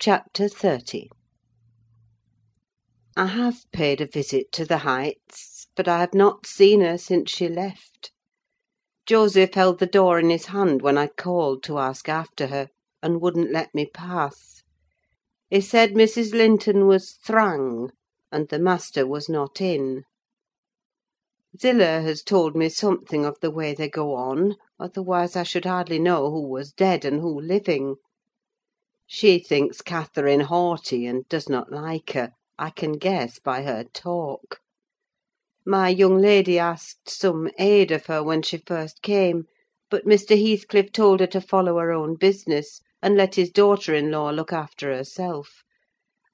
CHAPTER XXX I have paid a visit to the Heights, but I have not seen her since she left. Joseph held the door in his hand when I called to ask after her, and wouldn't let me pass. He said Mrs. Linton was "thrang," and the master was not in. Zillah has told me something of the way they go on, otherwise I should hardly know who was dead and who living. She thinks Catherine haughty, and does not like her, I can guess by her talk. My young lady asked some aid of her when she first came; but Mr. Heathcliff told her to follow her own business, and let his daughter in law look after herself;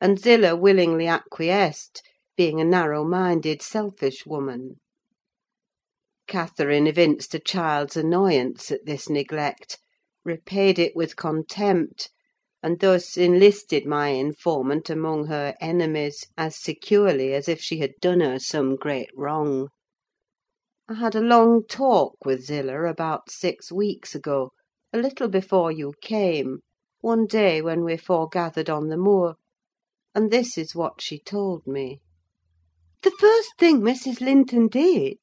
and Zillah willingly acquiesced, being a narrow minded, selfish woman. Catherine evinced a child's annoyance at this neglect, repaid it with contempt, and thus enlisted my informant among her enemies as securely as if she had done her some great wrong. I had a long talk with Zillah about six weeks ago, a little before you came, one day when we foregathered on the moor, and this is what she told me. "The first thing Mrs. Linton did,"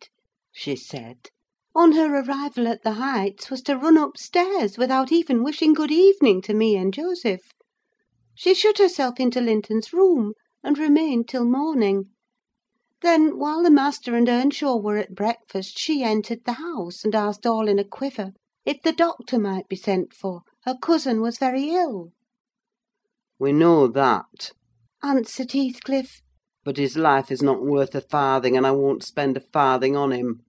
she said, "on her arrival at the Heights, was to run upstairs without even wishing good evening to me and Joseph. She shut herself into Linton's room, and remained till morning. Then, while the master and Earnshaw were at breakfast, she entered the house, and asked all in a quiver if the doctor might be sent for: her cousin was very ill. "We know that," answered Heathcliff. "but his life is not worth a farthing, and I won't spend a farthing on him."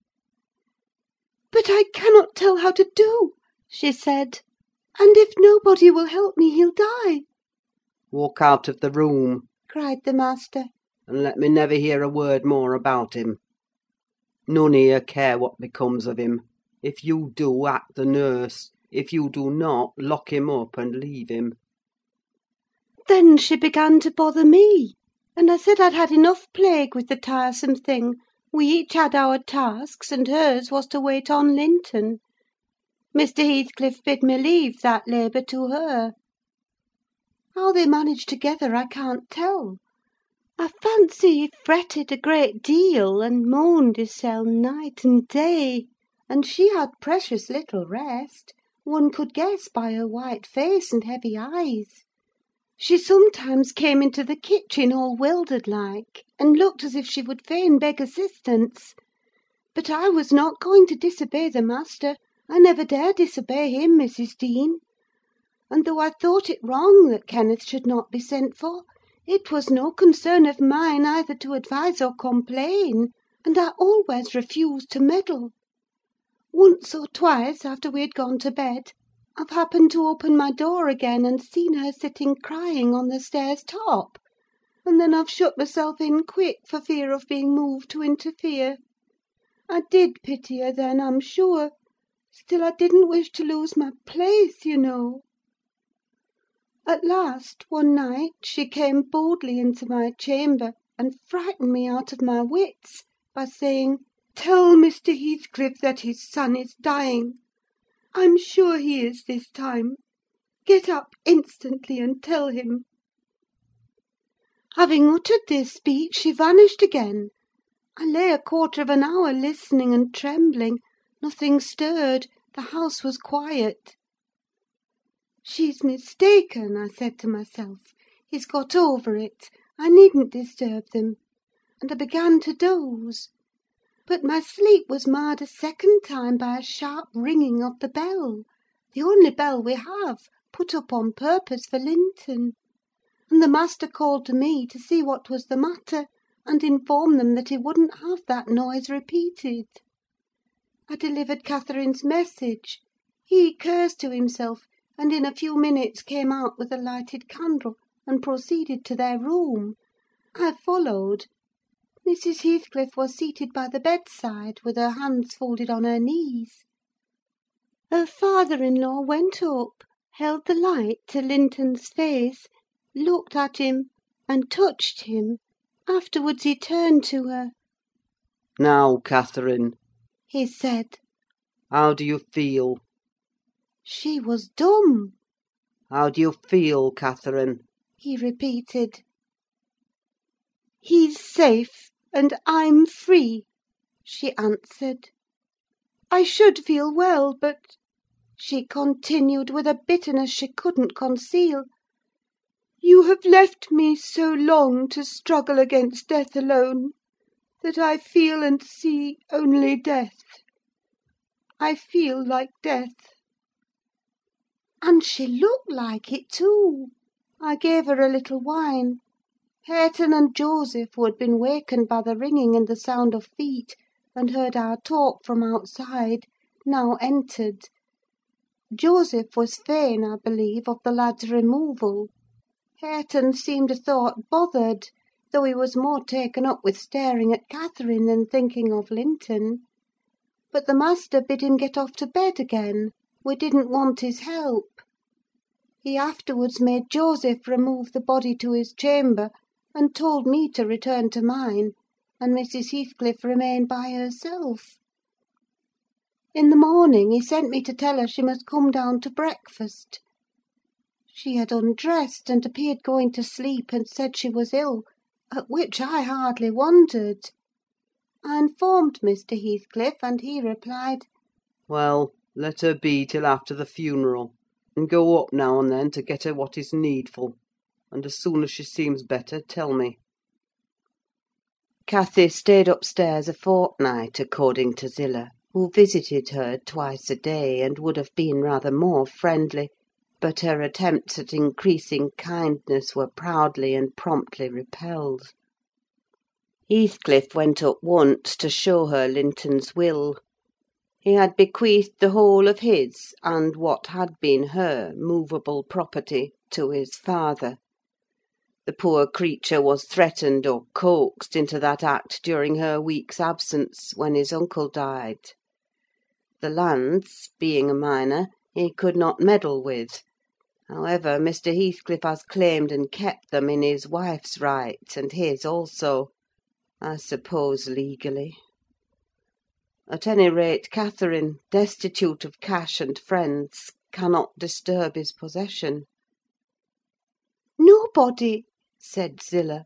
"But I cannot tell how to do," she said; "and if nobody will help me, he'll die." "Walk out of the room," cried the master, "and let me never hear a word more about him. None here care what becomes of him. If you do, act the nurse; if you do not, lock him up, and leave him." Then she began to bother me, and I said I'd had enough plague with the tiresome thing: we each had our tasks, and hers was to wait on Linton. Mr. Heathcliff bid me leave that labour to her. How they managed together I can't tell. I fancy he fretted a great deal, and moaned hissel night and day; and she had precious little rest, one could guess by her white face and heavy eyes. She sometimes came into the kitchen all wildered like, and looked as if she would fain beg assistance. But I was not going to disobey the master: I never dare disobey him, Mrs. Dean. And though I thought it wrong that Kenneth should not be sent for, it was no concern of mine either to advise or complain, and I always refused to meddle. Once or twice, after we had gone to bed, I've happened to open my door again, and seen her sitting crying on the stairs top; and then I've shut myself in quick, for fear of being moved to interfere. I did pity her then, I'm sure; still I didn't wish to lose my place, you know. At last, one night, she came boldly into my chamber, and frightened me out of my wits by saying, 'Tell Mr. Heathcliff that his son is dying. I'm sure he is this time. Get up instantly and tell him.' Having uttered this speech, she vanished again. I lay a quarter of an hour listening and trembling: nothing stirred; the house was quiet. "She's mistaken," I said to myself. "He's got over it: I needn't disturb them." And I began to doze. But my sleep was marred a second time by a sharp ringing of the bell: the only bell we have, put up on purpose for Linton; and the master called to me to see what was the matter, and inform them that he wouldn't have that noise repeated. I delivered Catherine's message: he cursed to himself, and in a few minutes came out with a lighted candle, and proceeded to their room. I followed. Mrs. Heathcliff was seated by the bedside, with her hands folded on her knees. Her father in law went up, held the light to Linton's face, looked at him, and touched him. Afterwards he turned to her. "Now, Catherine," he said. "how do you feel?" She was dumb. "How do you feel, Catherine?" he repeated. "He's safe, and I'm free," she answered. "I should feel well, but," she continued, with a bitterness she couldn't conceal, "you have left me so long to struggle against death alone, that I feel and see only death. I feel like death." And she looked like it, too. I gave her a little wine. Hareton and Joseph, who had been wakened by the ringing and the sound of feet, and heard our talk from outside, now entered. Joseph was fain, I believe, of the lad's removal. Hareton seemed a thought bothered, though he was more taken up with staring at Catherine than thinking of Linton. But the master bid him get off to bed again: we didn't want his help. He afterwards made Joseph remove the body to his chamber, and told me to return to mine, and Mrs. Heathcliff remain by herself. In the morning he sent me to tell her she must come down to breakfast. She had undressed, and appeared going to sleep, and said she was ill, at which I hardly wondered. I informed Mr. Heathcliff, and he replied, Well, let her be till after the funeral, and go up now and then to get her what is needful; and as soon as she seems better, tell me. Cathy stayed upstairs a fortnight, according to Zillah, who visited her twice a day, and would have been rather more friendly, but her attempts at increasing kindness were proudly and promptly repelled. Heathcliff went up once to show her Linton's will. He had bequeathed the whole of his, and what had been her, movable property to his father. The poor creature was threatened or coaxed into that act during her week's absence, when his uncle died. The lands, being a minor, he could not meddle with. However, Mr. Heathcliff has claimed and kept them in his wife's right, and his also: I suppose legally. At any rate, Catherine, destitute of cash and friends, cannot disturb his possession. "Nobody," said Zillah,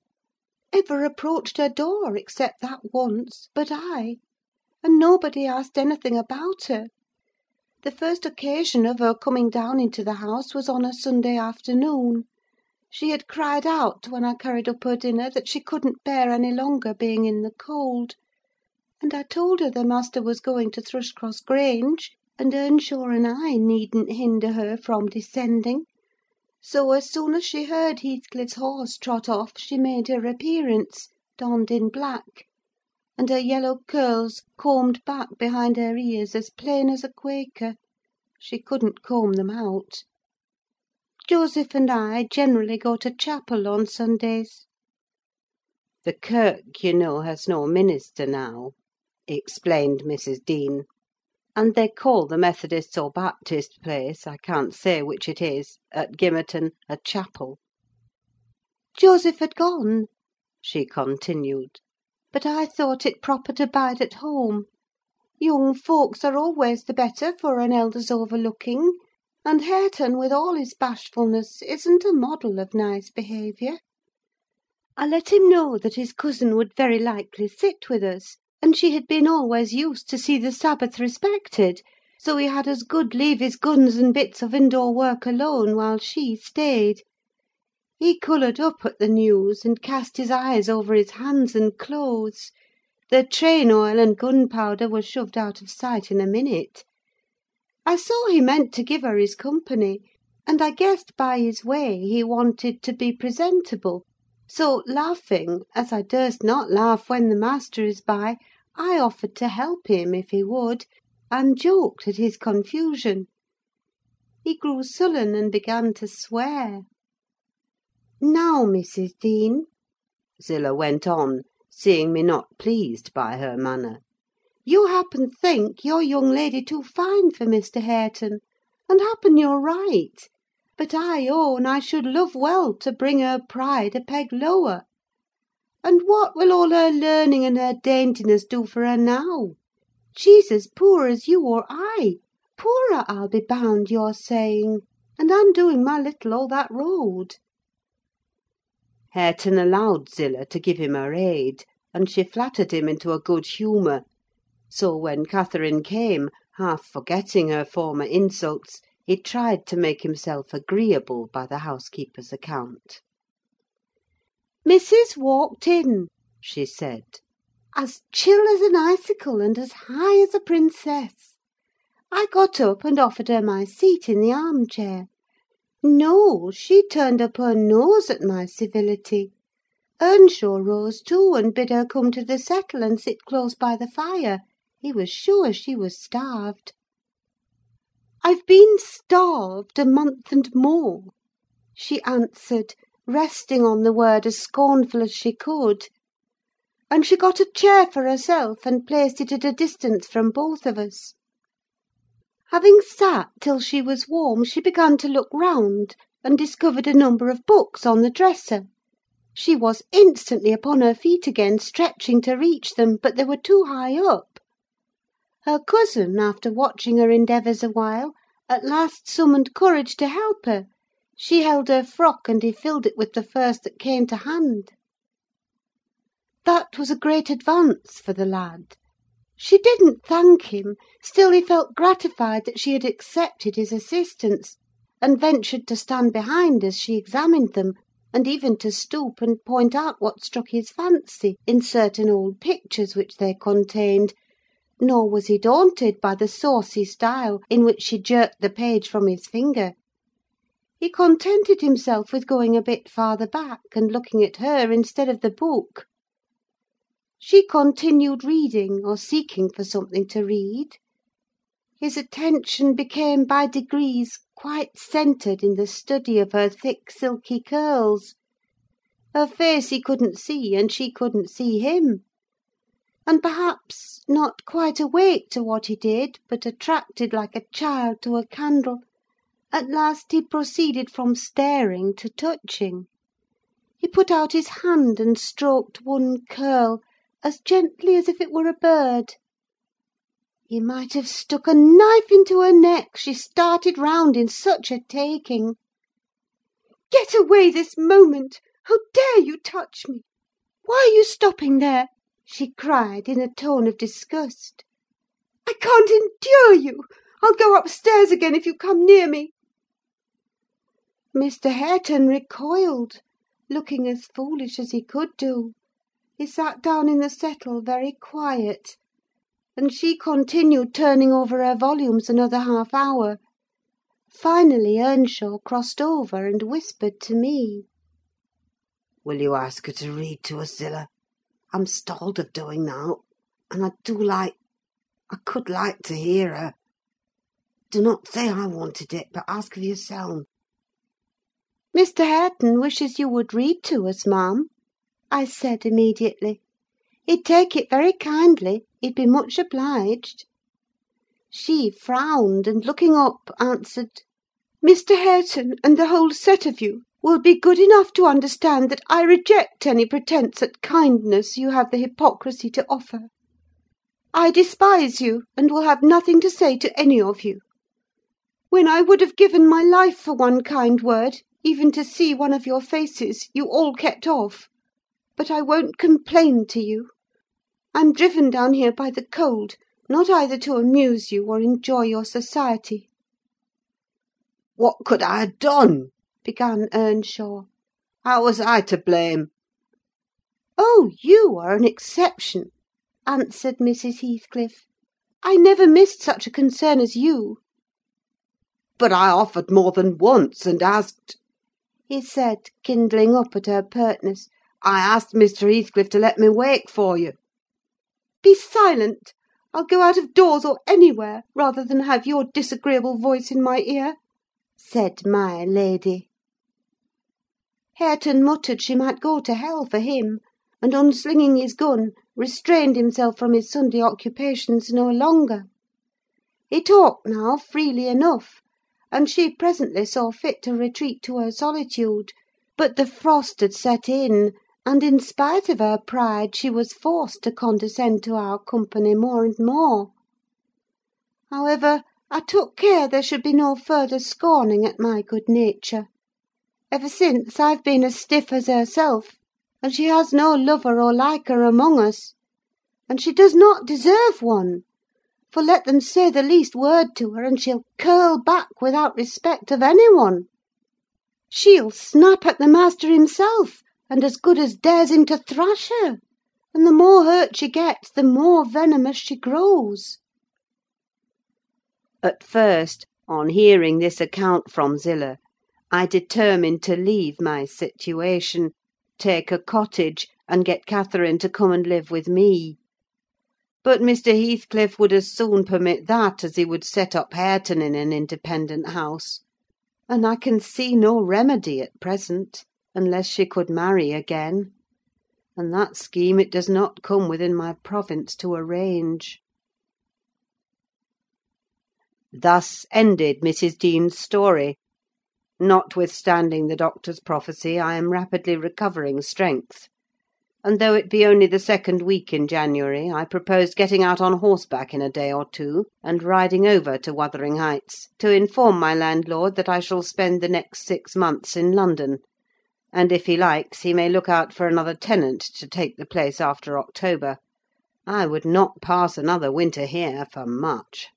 "ever approached her door, except that once, but I; and nobody asked anything about her. The first occasion of her coming down into the house was on a Sunday afternoon. She had cried out, when I carried up her dinner, that she couldn't bear any longer being in the cold; and I told her the master was going to Thrushcross Grange, and Earnshaw and I needn't hinder her from descending. So, as soon as she heard Heathcliff's horse trot off, she made her appearance, donned in black, and her yellow curls combed back behind her ears as plain as a Quaker: she couldn't comb them out. Joseph and I generally go to chapel on Sundays." "The kirk, you know, has no minister now," explained Mrs. Dean; "and they call the Methodist or Baptist place, I can't say which it is, at Gimmerton, a chapel." "Joseph had gone," she continued, "but I thought it proper to bide at home. Young folks are always the better for an elder's overlooking; and Hareton, with all his bashfulness, isn't a model of nice behaviour. I let him know that his cousin would very likely sit with us, and she had been always used to see the Sabbath respected, so he had as good leave his guns and bits of indoor work alone while she stayed. He coloured up at the news, and cast his eyes over his hands and clothes: the train oil and gunpowder were shoved out of sight in a minute. I saw he meant to give her his company, and I guessed by his way he wanted to be presentable; so, laughing, as I durst not laugh when the master is by, I offered to help him, if he would, and joked at his confusion. He grew sullen, and began to swear. "Now, Mrs. Dean," Zillah went on, seeing me not pleased by her manner, "you happen think your young lady too fine for Mr. Hareton, and happen you're right; but I own I should love well to bring her pride a peg lower. And what will all her learning and her daintiness do for her now? She's as poor as you or I: poorer, I'll be bound, you're saying; and I'm doing my little all that road." Hareton allowed Zillah to give him her aid, and she flattered him into a good humour; so when Catherine came, half forgetting her former insults, he tried to make himself agreeable by the housekeeper's account. "Missis walked in," she said, "as chill as an icicle, and as high as a princess. I got up and offered her my seat in the arm chair. No, she turned up her nose at my civility. Earnshaw rose too, and bid her come to the settle and sit close by the fire: he was sure she was starved. "I've been starved a month and more," she answered, resting on the word as scornful as she could; and she got a chair for herself, and placed it at a distance from both of us. Having sat till she was warm, she began to look round, and discovered a number of books on the dresser. She was instantly upon her feet again, stretching to reach them, but they were too high up. Her cousin, after watching her endeavours awhile, at last summoned courage to help her: she held her frock, and he filled it with the first that came to hand. That was a great advance for the lad. She didn't thank him; still he felt gratified that she had accepted his assistance, and ventured to stand behind as she examined them, and even to stoop and point out what struck his fancy in certain old pictures which they contained; nor was he daunted by the saucy style in which she jerked the page from his finger. He contented himself with going a bit farther back, and looking at her instead of the book. She continued reading, or seeking for something to read. His attention became by degrees quite centred in the study of her thick, silky curls. Her face he couldn't see, and she couldn't see him; and perhaps, not quite awake to what he did, but attracted like a child to a candle, at last he proceeded from staring to touching. He put out his hand and stroked one curl, as gently as if it were a bird. He might have stuck a knife into her neck, she started round in such a taking. "Get away this moment! How dare you touch me? Why are you stopping there?" she cried, in a tone of disgust. "I can't endure you! I'll go upstairs again if you come near me." Mr. Hareton recoiled, looking as foolish as he could do. He sat down in the settle very quiet, and she continued turning over her volumes another half hour. Finally Earnshaw crossed over and whispered to me. "Will you ask her to read to us, Zillah? I'm stalled of doing now, and I do like—I could like to hear her. Do not say I wanted it, but ask of yourself." "Mr. Hareton wishes you would read to us, ma'am," I said immediately. "He'd take it very kindly: he'd be much obliged." She frowned, and looking up, answered, "Mr. Hareton, and the whole set of you, will be good enough to understand that I reject any pretence at kindness you have the hypocrisy to offer. I despise you, and will have nothing to say to any of you. When I would have given my life for one kind word, even to see one of your faces, you all kept off. But I won't complain to you. I'm driven down here by the cold, not either to amuse you or enjoy your society." "What could I have done?" began Earnshaw. "How was I to blame?" "Oh, you are an exception," answered Mrs. Heathcliff. "I never missed such a concern as you." "But I offered more than once, and asked—" he said, kindling up at her pertness. "I asked Mr. Heathcliff to let me wake for you." "Be silent! I'll go out of doors, or anywhere, rather than have your disagreeable voice in my ear," said my lady. Hareton muttered she might go to hell for him, and unslinging his gun, restrained himself from his Sunday occupations no longer. He talked now freely enough, and she presently saw fit to retreat to her solitude; but the frost had set in, and, in spite of her pride, she was forced to condescend to our company more and more. However, I took care there should be no further scorning at my good nature. Ever since, I've been as stiff as herself, and she has no lover or liker among us. And she does not deserve one; for let them say the least word to her, and she'll curl back without respect of any one. She'll snap at the master himself, and as good as dares him to thrash her; and the more hurt she gets, the more venomous she grows." At first, on hearing this account from Zillah, I determined to leave my situation, take a cottage, and get Catherine to come and live with me. But Mr. Heathcliff would as soon permit that as he would set up Hareton in an independent house; and I can see no remedy at present, unless she could marry again; and that scheme it does not come within my province to arrange. Thus ended Mrs. Dean's story. Notwithstanding the doctor's prophecy, I am rapidly recovering strength; and though it be only the second week in January, I propose getting out on horseback in a day or two, and riding over to Wuthering Heights, to inform my landlord that I shall spend the next six months in London; and if he likes, he may look out for another tenant to take the place after October. I would not pass another winter here for much.